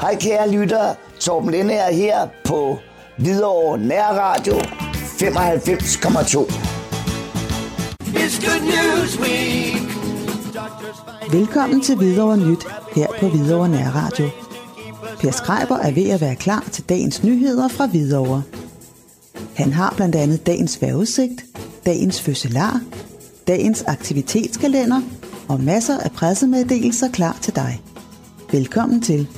Hej kære lyttere, Torben Linde er her på Hvidovre Nærradio 95,2. Velkommen til Hvidovre Nyt her på Hvidovre Nærradio. Per Skreiber er ved at være klar til dagens nyheder fra Hvidovre. Han har blandt andet dagens vejrudsigt, dagens fødselar, dagens aktivitetskalender og masser af pressemeddelelser klar til dig. Velkommen til.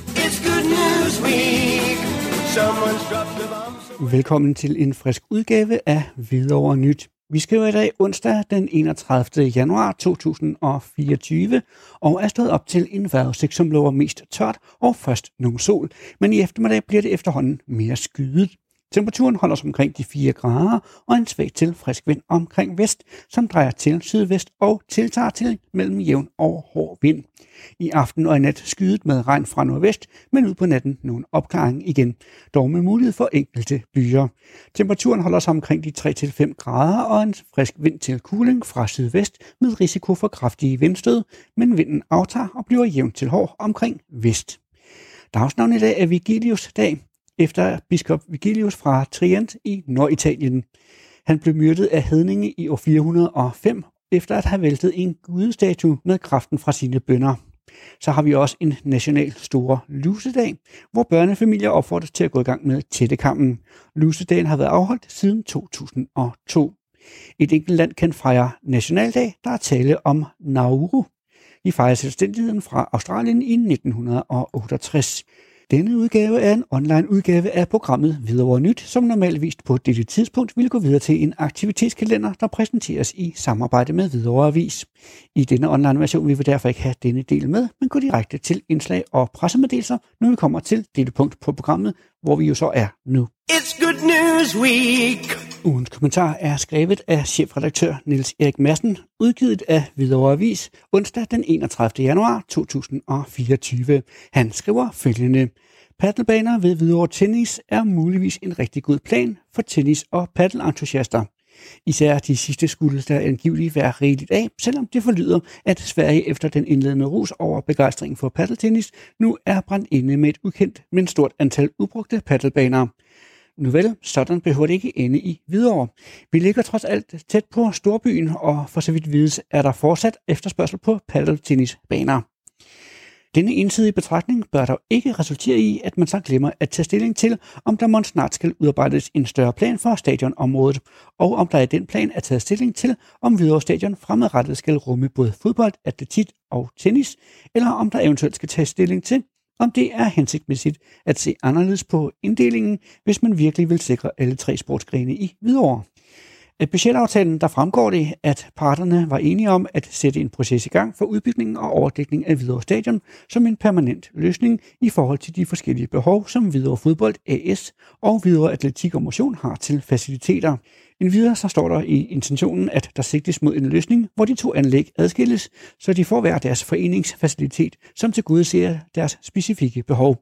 Velkommen til en frisk udgave af Hvidovre Nyt. Vi skriver i dag onsdag den 31. januar 2024 og er stået op til en vejrudsigt, som lover mest tørt og først nogen sol, men i eftermiddag bliver det efterhånden mere skydet. Temperaturen holder sig omkring de 4 grader og en svag til frisk vind omkring vest, som drejer til sydvest og tiltager til mellem jævn og hård vind. I aften og i nat skydet med regn fra nordvest, men ud på natten nogen opklaring igen, dog med mulighed for enkelte byer. Temperaturen holder sig omkring de 3-5 grader og en frisk vind til kuling fra sydvest med risiko for kraftige vindstød, men vinden aftager og bliver jævn til hård omkring vest. Dagsnavnet i dag er Vigilius dag, efter biskop Vigilius fra Trient i Norditalien. Han blev myrdet af hedninge i år 405, efter at have væltet en gudestatue med kraften fra sine bønder. Så har vi også en national store lusedag, hvor børnefamilier opfordres til at gå i gang med tættekampen. Lusedagen har været afholdt siden 2002. Et enkelt land kan fejre nationaldag, der er tale om Nauru. De fejrer selvstændigheden fra Australien i 1968. Denne udgave er en online udgave af programmet Hvidovre Nyt, som normalt vist på dette tidspunkt vil gå videre til en aktivitetskalender, der præsenteres i samarbejde med Hvidovre Avis. I denne online version vil vi derfor ikke have denne del med, men gå direkte til indslag og pressemeddelelser, når vi kommer til dette punkt på programmet, hvor vi jo så er nu. It's Good News Week. Ugens kommentar er skrevet af chefredaktør Niels Erik Madsen, udgivet af Hvidovre Avis onsdag den 31. januar 2024. Han skriver følgende. Paddelbaner ved Hvidovre Tennis er muligvis en rigtig god plan for tennis- og paddelentusiaster. Især de sidste skulle der angiveligt være rigeligt af, selvom det forlyder, at Sverige efter den indledende rus over begejstringen for paddeltennis nu er brændt inde med et ukendt, men stort antal ubrugte paddelbaner. Nu vel, sådan behøver det ikke ende i Hvidovre. Vi ligger trods alt tæt på storbyen, og for så vidt vides er der fortsat efterspørgsel på paddeltennisbaner. Denne ensidige betragtning bør dog ikke resultere i, at man så glemmer at tage stilling til, om der måske snart skal udarbejdes en større plan for stadionområdet, og om der i den plan er taget stilling til, om Hvidovre Stadion fremadrettet skal rumme både fodbold, atletik og tennis, eller om der eventuelt skal tages stilling til, om det er hensigtsmæssigt at se anderledes på inddelingen, hvis man virkelig vil sikre alle tre sportsgrene i Hvidovre. Af budgetaftalen der fremgår det, at parterne var enige om at sætte en proces i gang for udbygningen og overdækning af Hvidovre Stadion som en permanent løsning i forhold til de forskellige behov, som Hvidovre Fodbold AS og Hvidovre Atletik og Motion har til faciliteter. En videre så står der i intentionen, at der sigtes mod en løsning, hvor de to anlæg adskilles, så de får hver deres foreningsfacilitet, som tilgodeser deres specifikke behov.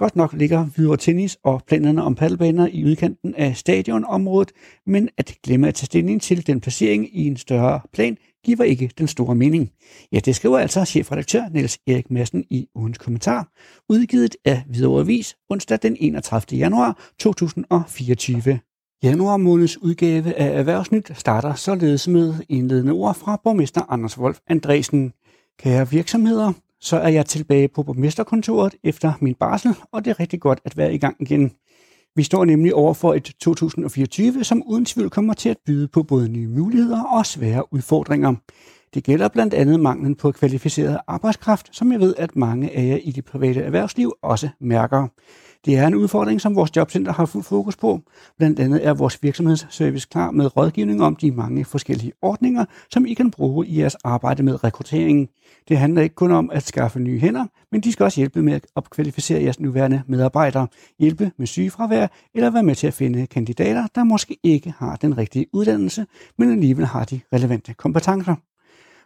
Godt nok ligger videre tennis og planerne om paddelbaner i udkanten af stadionområdet, men at glemme at tage stilling til den placering i en større plan giver ikke den store mening. Ja, det skriver altså chefredaktør Niels Erik Madsen i ugens kommentar, udgivet af Hvidovre Avis onsdag den 31. januar 2024. Januar måneds udgave af Erhvervsnyt starter således med indledende ord fra borgmester Anders Wolf Andresen. Kære virksomheder, så er jeg tilbage på borgmesterkontoret efter min barsel, og det er rigtig godt at være i gang igen. Vi står nemlig over for et 2024, som uden tvivl kommer til at byde på både nye muligheder og svære udfordringer. Det gælder blandt andet manglen på kvalificeret arbejdskraft, som jeg ved, at mange af jer i det private erhvervsliv også mærker. Det er en udfordring, som vores jobcenter har fuld fokus på. Blandt andet er vores virksomhedsservice klar med rådgivning om de mange forskellige ordninger, som I kan bruge i jeres arbejde med rekrutteringen. Det handler ikke kun om at skaffe nye hænder, men de skal også hjælpe med at opkvalificere jeres nuværende medarbejdere, hjælpe med sygefravær eller være med til at finde kandidater, der måske ikke har den rigtige uddannelse, men alligevel har de relevante kompetencer.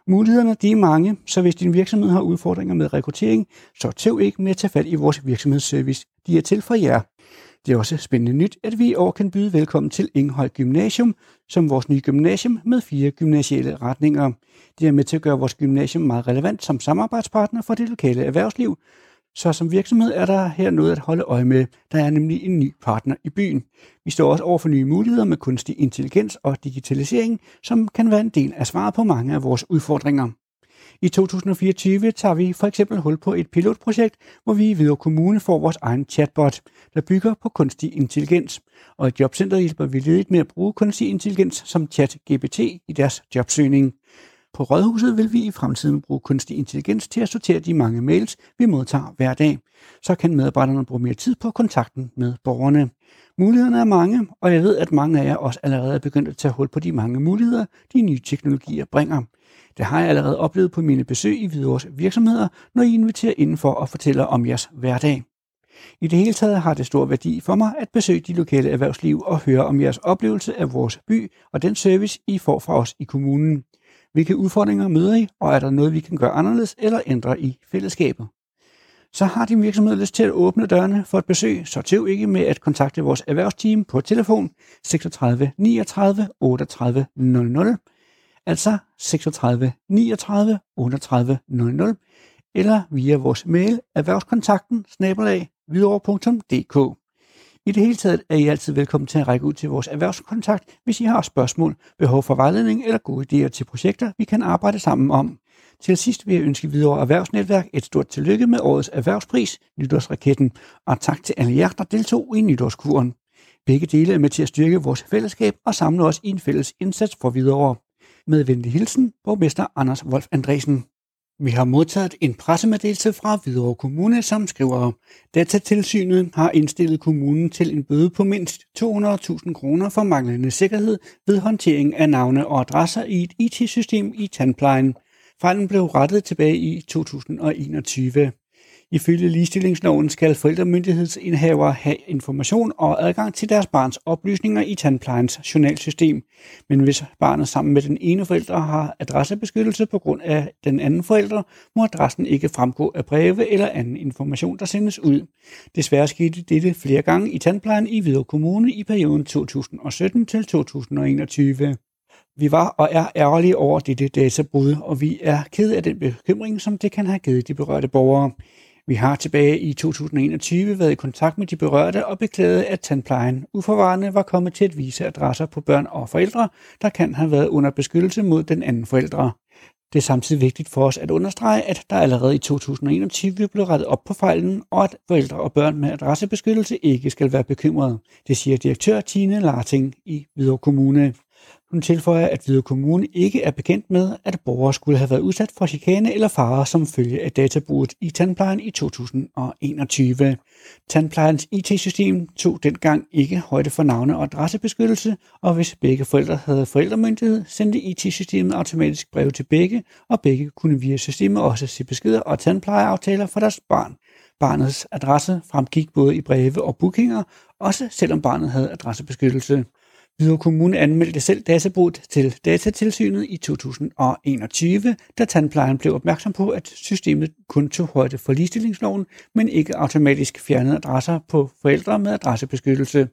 Mulighederne de er mange, så hvis din virksomhed har udfordringer med rekruttering, så tøv ikke med at tage fat i vores virksomhedsservice. De er til for jer. Det er også spændende nyt, at vi i år kan byde velkommen til Inghøj Gymnasium, som vores nye gymnasium med fire gymnasiale retninger. Det er med til at gøre vores gymnasium meget relevant som samarbejdspartner for det lokale erhvervsliv, så som virksomhed er der her noget at holde øje med. Der er nemlig en ny partner i byen. Vi står også over for nye muligheder med kunstig intelligens og digitalisering, som kan være en del af svaret på mange af vores udfordringer. I 2024 tager vi for eksempel hul på et pilotprojekt, hvor vi i Hvidovre Kommune får vores egen chatbot, der bygger på kunstig intelligens. Og i Jobcenteret hjælper vi ledigt med at bruge kunstig intelligens som chat-GPT i deres jobsøgning. På Rådhuset vil vi i fremtiden bruge kunstig intelligens til at sortere de mange mails, vi modtager hver dag. Så kan medarbejderne bruge mere tid på kontakten med borgerne. Mulighederne er mange, og jeg ved, at mange af jer også allerede er begyndt at tage hul på de mange muligheder, de nye teknologier bringer. Det har jeg allerede oplevet på mine besøg i Hvidovres virksomheder, når I inviterer indenfor og fortæller om jeres hverdag. I det hele taget har det stor værdi for mig at besøge de lokale erhvervsliv og høre om jeres oplevelse af vores by og den service, I får fra os i kommunen. Hvilke udfordringer møder I, og er der noget, vi kan gøre anderledes eller ændre i fællesskabet? Så har din virksomhed lyst til at åbne dørene for et besøg, så tøv ikke med at kontakte vores erhvervsteam på telefon 36 39 38 00, altså 36 39 38 00, eller via vores mail erhvervskontakten snabelag videre.dk. I det hele taget er I altid velkommen til at række ud til vores erhvervskontakt, hvis I har spørgsmål, behov for vejledning eller gode idéer til projekter, vi kan arbejde sammen om. Til sidst vil jeg ønske videre Erhvervsnetværk et stort tillykke med årets erhvervspris, Nytårsraketten, og tak til alle jer, der deltog i nytårskuren. Begge dele er med til at styrke vores fællesskab og samle os i en fælles indsats for videre. Med venlig hilsen, borgmester Anders Wolf Andresen. Vi har modtaget en pressemeddelelse fra Hvidovre Kommune, som skriver, Datatilsynet har indstillet kommunen til en bøde på mindst 200.000 kroner for manglende sikkerhed ved håndtering af navne og adresser i et IT-system i tandplejen. Fejlen blev rettet tilbage i 2021. Ifølge ligestillingsloven skal forældremyndighedsindehavere have information og adgang til deres barns oplysninger i tandplejens journalsystem. Men hvis barnet sammen med den ene forælder har adressebeskyttelse på grund af den anden forælder, må adressen ikke fremgå af breve eller anden information, der sendes ud. Desværre skete dette flere gange i tandplejen i Hvidovre Kommune i perioden 2017 til 2021. Vi var og er ærgerlige over dette databrud, og vi er ked af den bekymring, som det kan have givet de berørte borgere. Vi har tilbage i 2021 været i kontakt med de berørte og beklaget, at tandplejen uforvarende var kommet til at vise adresser på børn og forældre, der kan have været under beskyttelse mod den anden forældre. Det er samtidig vigtigt for os at understrege, at der allerede i 2021 blev rettet op på fejlen, og at forældre og børn med adressebeskyttelse ikke skal være bekymrede. Det siger direktør Tine Larting i Hvidovre Kommune. Hun tilføjer, at Hvide Kommune ikke er bekendt med, at borgere skulle have været udsat for chikane eller fare som følge af databruddet i tandplejen i 2021. Tandplejens IT-system tog dengang ikke højde for navne- og adressebeskyttelse, og hvis begge forældre havde forældremyndighed, sendte IT-systemet automatisk brev til begge, og begge kunne via systemet også se beskeder og tandplejeaftaler for deres barn. Barnets adresse fremgik både i breve og bookinger, også selvom barnet havde adressebeskyttelse. Hvidovre Kommune anmeldte selv databrud til Datatilsynet i 2021, da tandplejen blev opmærksom på, at systemet kun tog højde for ligestillingsloven, men ikke automatisk fjernede adresser på forældre med adressebeskyttelse.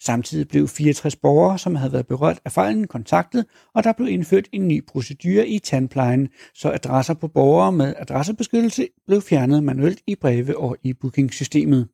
Samtidig blev 64 borgere, som havde været berørt af fejlen, kontaktet, og der blev indført en ny procedure i tandplejen, så adresser på borgere med adressebeskyttelse blev fjernet manuelt i breve og i bookingsystemet.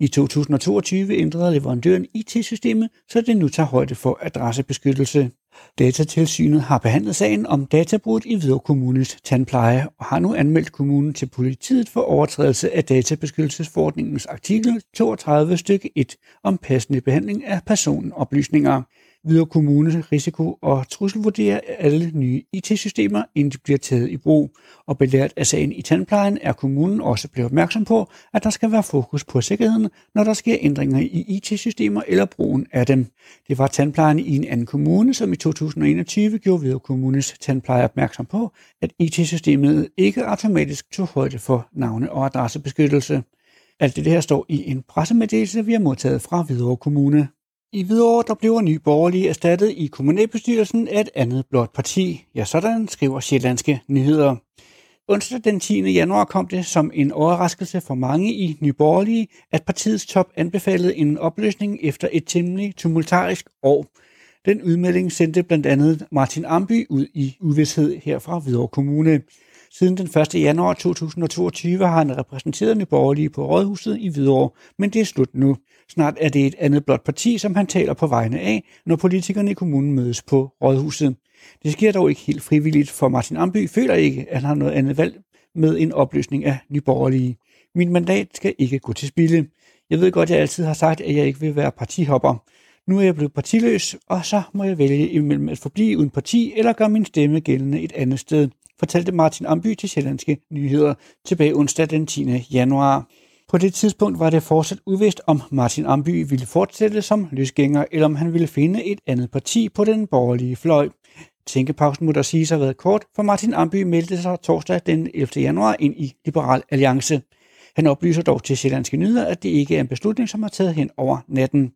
I 2022 ændrede leverandøren IT-systemet, så det nu tager højde for adressebeskyttelse. Datatilsynet har behandlet sagen om databrud i Hvidovre Kommunes tandpleje og har nu anmeldt kommunen til politiet for overtrædelse af databeskyttelsesforordningens artikel 32 stykke 1 om passende behandling af personoplysninger. Hvidovre Kommune risiko- og trusselvurderer alle nye IT-systemer, inden de bliver taget i brug. Og belært af sagen i tandplejen er kommunen også blevet opmærksom på, at der skal være fokus på sikkerheden, når der sker ændringer i IT-systemer eller brugen af dem. Det var tandplejen i en anden kommune, som i 2021 gjorde Hvidovre Kommunes tandpleje opmærksom på, at IT-systemet ikke automatisk tog højde for navne- og adressebeskyttelse. Alt det her står i en pressemeddelelse, vi har modtaget fra Hvidovre Kommune. I Hvidovre der bliver Ny Borgerlige erstattet i kommunalbestyrelsen af et andet blot parti. Ja, sådan skriver Sjællandske Nyheder. Onsdag den 10. januar kom det som en overraskelse for mange i Ny Borgerlige, at partiets top anbefalede en opløsning efter et temmelig tumultarisk år. Den udmelding sendte blandt andet Martin Amby ud i uvidshed her fra Hvidovre Kommune. Siden den 1. januar 2022 har han repræsenteret Nye Borgerlige på Rådhuset i Hvidovre, men det er slut nu. Snart er det et andet blot parti, som han taler på vegne af, når politikerne i kommunen mødes på Rådhuset. Det sker dog ikke helt frivilligt, for Martin Amby føler ikke, at han har noget andet valg med en opløsning af nyborgerlige. Min mandat skal ikke gå til spilde. Jeg ved godt, at jeg altid har sagt, at jeg ikke vil være partihopper. Nu er jeg blevet partiløs, og så må jeg vælge imellem at forblive uden parti eller gøre min stemme gældende et andet sted, fortalte Martin Amby til Sjællandske Nyheder tilbage onsdag den 10. januar. På det tidspunkt var det fortsat uvist, om Martin Amby ville fortsætte som løsgænger, eller om han ville finde et andet parti på den borgerlige fløj. Tænkepausen må der sige sig været kort, for Martin Amby meldte sig torsdag den 11. januar ind i Liberal Alliance. Han oplyser dog til Sjællandske Nyheder, at det ikke er en beslutning, som har taget hen over natten.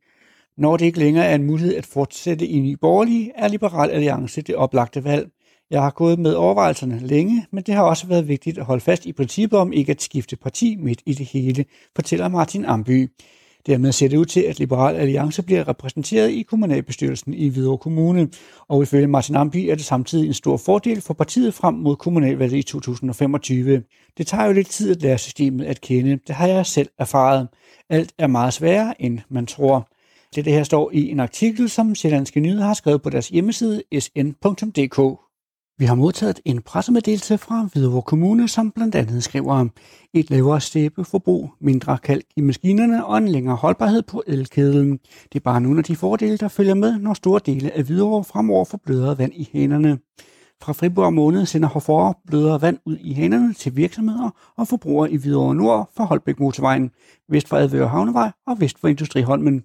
Når det ikke længere er en mulighed at fortsætte i Ny Borgerlige, er Liberal Alliance det oplagte valg. Jeg har gået med overvejelserne længe, men det har også været vigtigt at holde fast i princippet om ikke at skifte parti midt i det hele, fortæller Martin Amby. Dermed ser det ud til, at Liberal Alliance bliver repræsenteret i kommunalbestyrelsen i Hvidovre Kommune, og ifølge Martin Amby er det samtidig en stor fordel for partiet frem mod kommunalvalget i 2025. Det tager jo lidt tid at lære systemet at kende. Det har jeg selv erfaret. Alt er meget sværere, end man tror. Det, det her står i en artikel, som Sjællandske Nyheder har skrevet på deres hjemmeside sn.dk. Vi har modtaget en pressemeddelelse fra Hvidovre Kommune, som blandt andet skriver om et lavere stæbeforbrug, mindre kalk i maskinerne og en længere holdbarhed på elkedlen. Det er bare nogle af de fordele, der følger med, når store dele af Hvidovre fremover får blødere vand i hænerne. Fra Friborg måned sender Hofor blødere vand ud i hænerne til virksomheder og forbrugere i Hvidovre Nord for Holbæk Motorvejen, vest for Advøre Havnevej og vest for Industriholmen.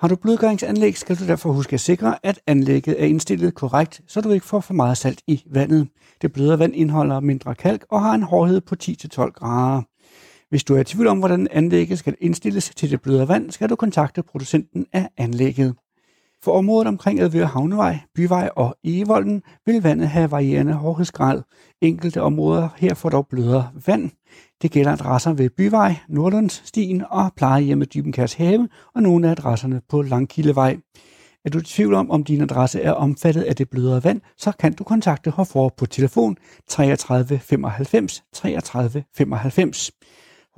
Har du blødgøringsanlæg, skal du derfor huske at sikre, at anlægget er indstillet korrekt, så du ikke får for meget salt i vandet. Det bløde vand indeholder mindre kalk og har en hårdhed på 10-12 grader. Hvis du er i tvivl om, hvordan anlægget skal indstilles til det bløde vand, skal du kontakte producenten af anlægget. For området omkring Advør Havnevej, Byvej og Egevolden vil vandet have varierende hårdhedsgrad. Enkelte områder her får dog blødere vand. Det gælder adresser ved Byvej, Nordlundsstien og plejehjemmet Dybenkærs Have og nogle af adresserne på Langkildevej. Er du i tvivl om, om din adresse er omfattet af det blødere vand, så kan du kontakte Hofor på telefon 33 95 33 95.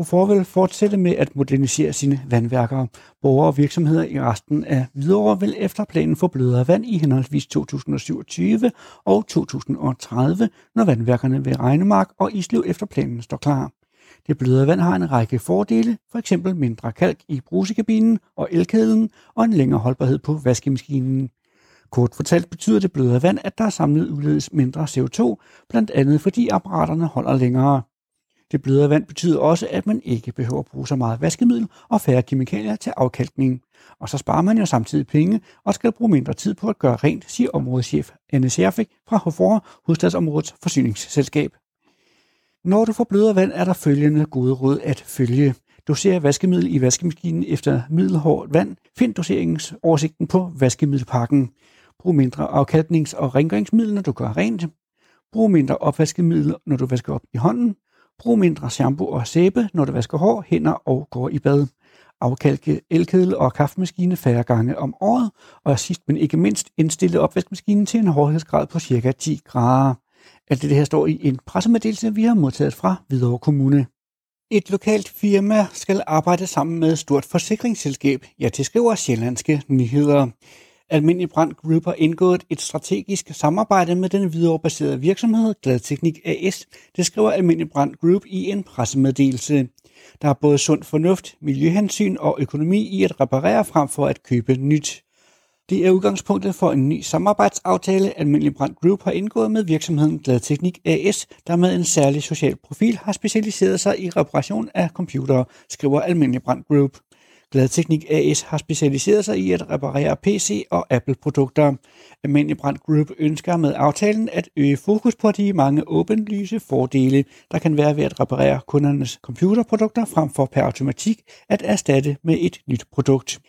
Hofor vil fortsætte med at modernisere sine vandværker. Borgere og virksomheder i resten af Hvidovre vil efter planen få blødere vand i henholdsvis 2027 og 2030, når vandværkerne ved Regnemark og Islev efter planen står klar. Det blødere vand har en række fordele, f.eks. mindre kalk i brusekabinen og elkedlen og en længere holdbarhed på vaskemaskinen. Kort fortalt betyder det blødere vand, at der er samlet udledes mindre CO2, blandt andet fordi apparaterne holder længere. Det blødere vand betyder også, at man ikke behøver at bruge så meget vaskemiddel og færre kemikalier til afkalkning. Og så sparer man jo samtidig penge og skal bruge mindre tid på at gøre rent, siger områdeschef Anne Serfik fra Hofor, Hovedstadsområdets forsyningsselskab. Når du får blødere vand, er der følgende gode råd at følge. Doser vaskemiddel i vaskemaskinen efter middelhårdt vand. Find doseringsoversigten på vaskemiddelpakken. Brug mindre afkalknings- og rengøringsmiddel, når du gør rent. Brug mindre opvaskemiddel, når du vasker op i hånden. Brug mindre shampoo og sæbe, når du vasker hår, hænder og går i bad. Afkalke elkedel og kaffemaskine færre gange om året. Og sidst men ikke mindst, indstille opvaskemaskinen til en hårdhedsgrad på ca. 10 grader. Alt det her står i en pressemeddelelse, vi har modtaget fra Hvidovre Kommune. Et lokalt firma skal arbejde sammen med et stort forsikringsselskab. Ja, det skriver Sjællandske Nyheder. Almindelig Brand Group har indgået et strategisk samarbejde med den viderebaserede virksomhed Gladteknik AS. Det skriver Almindelig Brand Group i en pressemeddelelse. Der er både sund fornuft, miljøhensyn og økonomi i at reparere frem for at købe nyt. Det er udgangspunktet for en ny samarbejdsaftale, Almindelig Brand Group har indgået med virksomheden Gladteknik AS, der med en særlig social profil har specialiseret sig i reparation af computere, skriver Almindelig Brand Group. Gladteknik AS har specialiseret sig i at reparere PC- og Apple-produkter. Almindelig Brand Group ønsker med aftalen at øge fokus på de mange åbenlyse fordele, der kan være ved at reparere kundernes computerprodukter frem for per automatik at erstatte med et nyt produkt.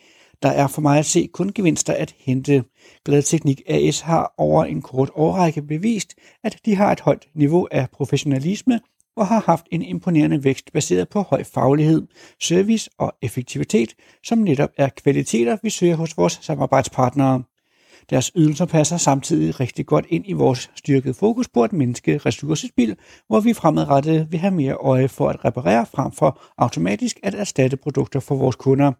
Der er for mig at se kun gevinster at hente. Gladteknik AS har over en kort årrække bevist, at de har et højt niveau af professionalisme og har haft en imponerende vækst baseret på høj faglighed, service og effektivitet, som netop er kvaliteter, vi søger hos vores samarbejdspartnere. Deres ydelser passer samtidig rigtig godt ind i vores styrkede fokus på at mindske ressourcespil, hvor vi fremadrettet vil have mere øje for at reparere frem for automatisk at erstatte produkter for vores kunder.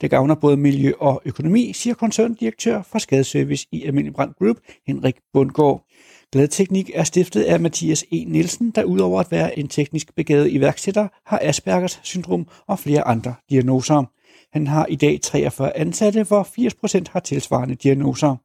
Det gavner både miljø og økonomi, siger koncerndirektør for Skadeservice i Almindelig Brand Group, Henrik Bundgaard. Bladteknik er stiftet af Mathias E. Nielsen, der udover at være en teknisk begavet iværksætter, har Aspergers syndrom og flere andre diagnoser. Han har i dag 43 ansatte, hvor 80% har tilsvarende diagnoser.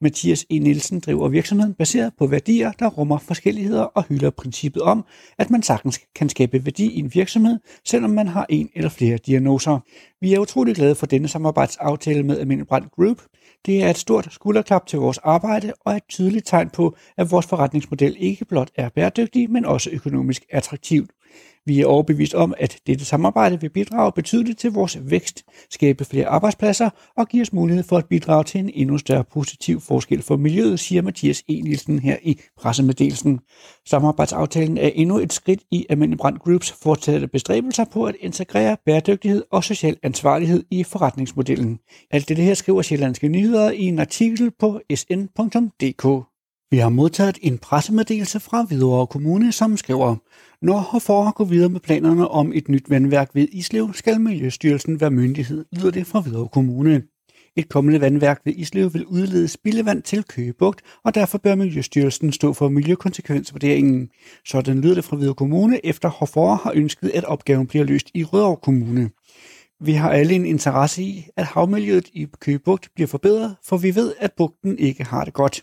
Mathias E. Nielsen driver virksomheden baseret på værdier, der rummer forskelligheder og hylder princippet om, at man sagtens kan skabe værdi i en virksomhed, selvom man har en eller flere diagnoser. Vi er utrolig glade for denne samarbejdsaftale med Almindelig Brand Group. Det er et stort skulderklap til vores arbejde og et tydeligt tegn på, at vores forretningsmodel ikke blot er bæredygtig, men også økonomisk attraktivt. Vi er overbevist om, at dette samarbejde vil bidrage betydeligt til vores vækst, skabe flere arbejdspladser og give os mulighed for at bidrage til en endnu større positiv forskel for miljøet, siger Mathias E. Nielsen her i pressemeddelelsen. Samarbejdsaftalen er endnu et skridt i Almindelig Brand Groups fortsatte bestræbelser på at integrere bæredygtighed og social ansvarlighed i forretningsmodellen. Alt det her skriver Sjællandske Nyheder i en artikel på sn.dk. Vi har modtaget en pressemeddelelse fra Hvidovre Kommune, som skriver, når Hofor går videre med planerne om et nyt vandværk ved Islev, skal Miljøstyrelsen være myndighed, lyder det fra Hvidovre Kommune. Et kommende vandværk ved Islev vil udlede spildevand til Køgebugt, og derfor bør Miljøstyrelsen stå for miljøkonsekvensvurderingen. Sådan lyder det fra Hvidovre Kommune, efter Hofor har ønsket, at opgaven bliver løst i Rødovre Kommune. Vi har alle en interesse i, at havmiljøet i Køgebugt bliver forbedret, for vi ved, at bugten ikke har det godt.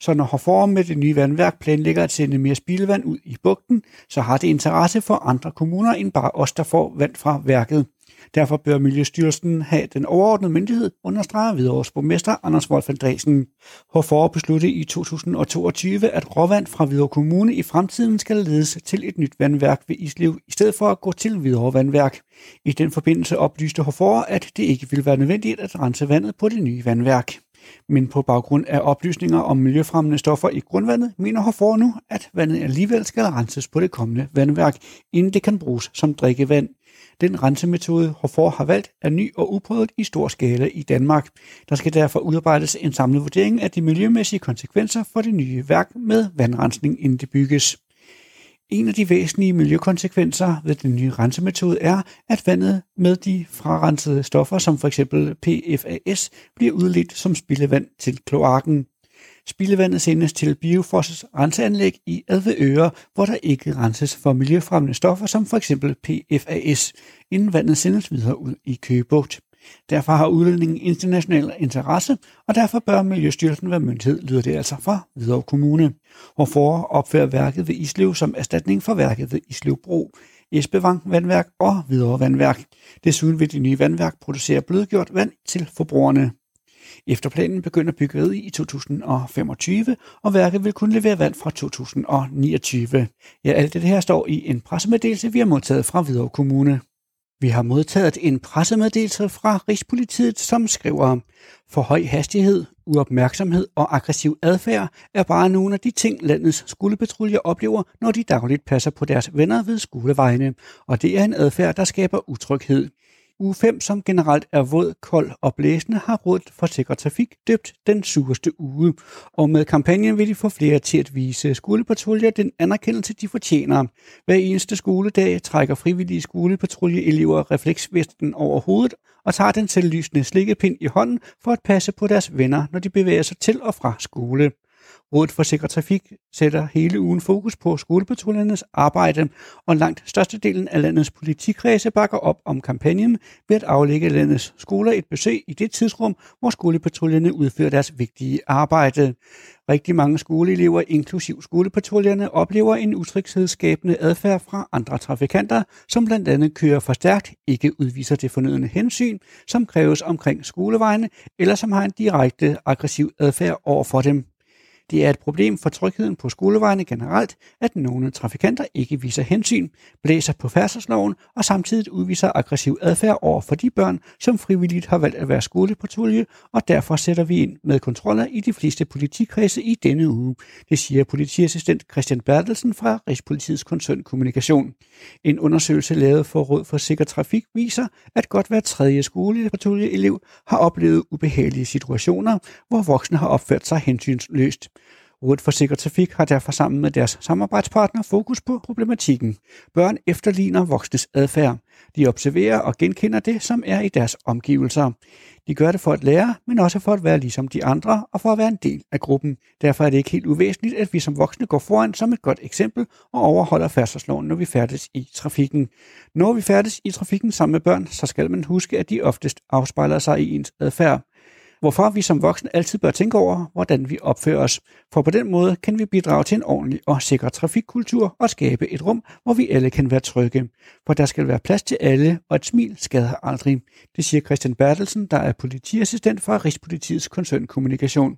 Så når Hoforum med det nye vandværk planlægger at sende mere spildevand ud i bugten, så har det interesse for andre kommuner end bare os, der får vand fra værket. Derfor bør Miljøstyrelsen have den overordnede myndighed, understreger Hvidovres borgmester Anders Wolf Andresen. Hvorfor besluttede i 2022, at råvand fra Hvidovre Kommune i fremtiden skal ledes til et nyt vandværk ved Islev, i stedet for at gå til Hvidovre Vandværk. I den forbindelse oplyste Hofor, at det ikke ville være nødvendigt at rense vandet på det nye vandværk. Men på baggrund af oplysninger om miljøfremmende stoffer i grundvandet, mener Hofor nu, at vandet alligevel skal renses på det kommende vandværk, inden det kan bruges som drikkevand. Den rensemetode, Hofor har valgt, er ny og uprøvet i stor skala i Danmark. Der skal derfor udarbejdes en samlet vurdering af de miljømæssige konsekvenser for det nye værk med vandrensning, inden det bygges. En af de væsentlige miljøkonsekvenser ved den nye rensemetode er, at vandet med de frarensede stoffer, som f.eks. PFAS, bliver udledt som spildevand til kloakken. Spildevandet sendes til Biofors renseanlæg i Adveøre, hvor der ikke renses for miljøfremmende stoffer som f.eks. PFAS, inden vandet sendes videre ud i Køgebugt. Derfor har udledningen international interesse, og derfor bør Miljøstyrelsen være myndighed, lyder det altså fra Hvidovre Kommune. Hvorfor opfører værket ved Islev som erstatning for værket ved Islev Bro, Esbevang Vandværk og Hvidovre Vandværk. Desuden vil de nye vandværk producere blødgjort vand til forbrugerne. Efter planen begynder byggeriet i 2025, og værket vil kunne levere vand fra 2029. Ja, alt det her står i en pressemeddelelse, vi har modtaget fra Hvidovre Kommune. Vi har modtaget en pressemeddelelse fra Rigspolitiet, som skriver, for høj hastighed, uopmærksomhed og aggressiv adfærd er bare nogle af de ting, landets skolepatruljer oplever, når de dagligt passer på deres venner ved skolevejene, og det er en adfærd, der skaber utryghed. Uge 5, som generelt er våd, kold og blæsende, har Rådet for Sikker Trafik døbt den sureste uge. Og med kampagnen vil de få flere til at vise skolepatruljer den anerkendelse, de fortjener. Hver eneste skoledag trækker frivillige skolepatruljeelever refleksvesten over hovedet og tager den selvlysende slikkepind i hånden for at passe på deres venner, når de bevæger sig til og fra skole. Rådet for Sikker Trafik sætter hele ugen fokus på skolepatruljernes arbejde, og langt størstedelen af landets politikredse bakker op om kampagnen ved at aflægge landets skoler et besøg i det tidsrum, hvor skolepatruljerne udfører deres vigtige arbejde. Rigtig mange skoleelever, inklusiv skolepatruljerne, oplever en utryghedsskabende adfærd fra andre trafikanter, som blandt andet kører for stærkt, ikke udviser det fornødende hensyn, som kræves omkring skolevejene, eller som har en direkte aggressiv adfærd over for dem. Det er et problem for trygheden på skolevejene generelt, at nogle trafikanter ikke viser hensyn, blæser på færdselsloven og samtidig udviser aggressiv adfærd over for de børn, som frivilligt har valgt at være skolepatrulje, og derfor sætter vi ind med kontroller i de fleste politikredse i denne uge. Det siger politiassistent Christian Bertelsen fra Rigspolitiets koncern Kommunikation. En undersøgelse lavet for Råd for Sikker Trafik viser, at godt hver tredje skolepatruljeelev har oplevet ubehagelige situationer, hvor voksne har opført sig hensynsløst. Rådet for Sikker Trafik har derfor sammen med deres samarbejdspartner fokus på problematikken. Børn efterligner voksnes adfærd. De observerer og genkender det, som er i deres omgivelser. De gør det for at lære, men også for at være ligesom de andre og for at være en del af gruppen. Derfor er det ikke helt uvæsentligt, at vi som voksne går foran som et godt eksempel og overholder færdselsloven, når vi færdes i trafikken. Når vi færdes i trafikken sammen med børn, så skal man huske, at de oftest afspejler sig i ens adfærd hvorfor vi som voksne altid bør tænke over, hvordan vi opfører os. For på den måde kan vi bidrage til en ordentlig og sikker trafikkultur og skabe et rum, hvor vi alle kan være trygge. For der skal være plads til alle, og et smil skader aldrig. Det siger Christian Bertelsen, der er politiassistent fra Rigspolitiets koncernkommunikation.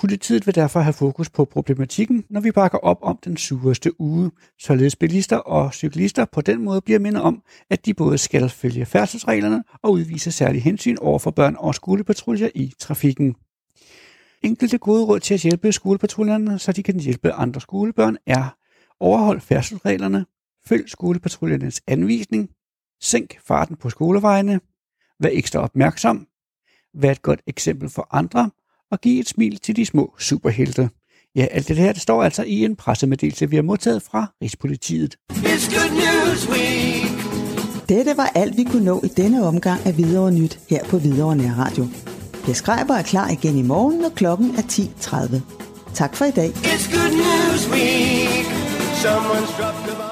Politiet vil derfor have fokus på problematikken, når vi bakker op om den sureste uge, således bilister og cyklister på den måde bliver mindet om, at de både skal følge færdselsreglerne og udvise særlig hensyn over for børn og skolepatruljer i trafikken. Enkelte gode råd til at hjælpe skolepatruljerne, så de kan hjælpe andre skolebørn, er overhold færdselsreglerne, følg skolepatruljernes anvisning, sænk farten på skolevejene, vær ekstra opmærksom, vær et godt eksempel for andre, og give et smil til de små superhelte. Ja, alt det her det står altså i en pressemeddelelse, vi har modtaget fra Rigspolitiet. It's good news week. Dette var alt, vi kunne nå i denne omgang af Hvidovre Nyt her på Hvidovre Nærradio. Jeg skriver er klar igen i morgen, når klokken er 10.30. Tak for i dag. It's good news week. Someone's dropped a.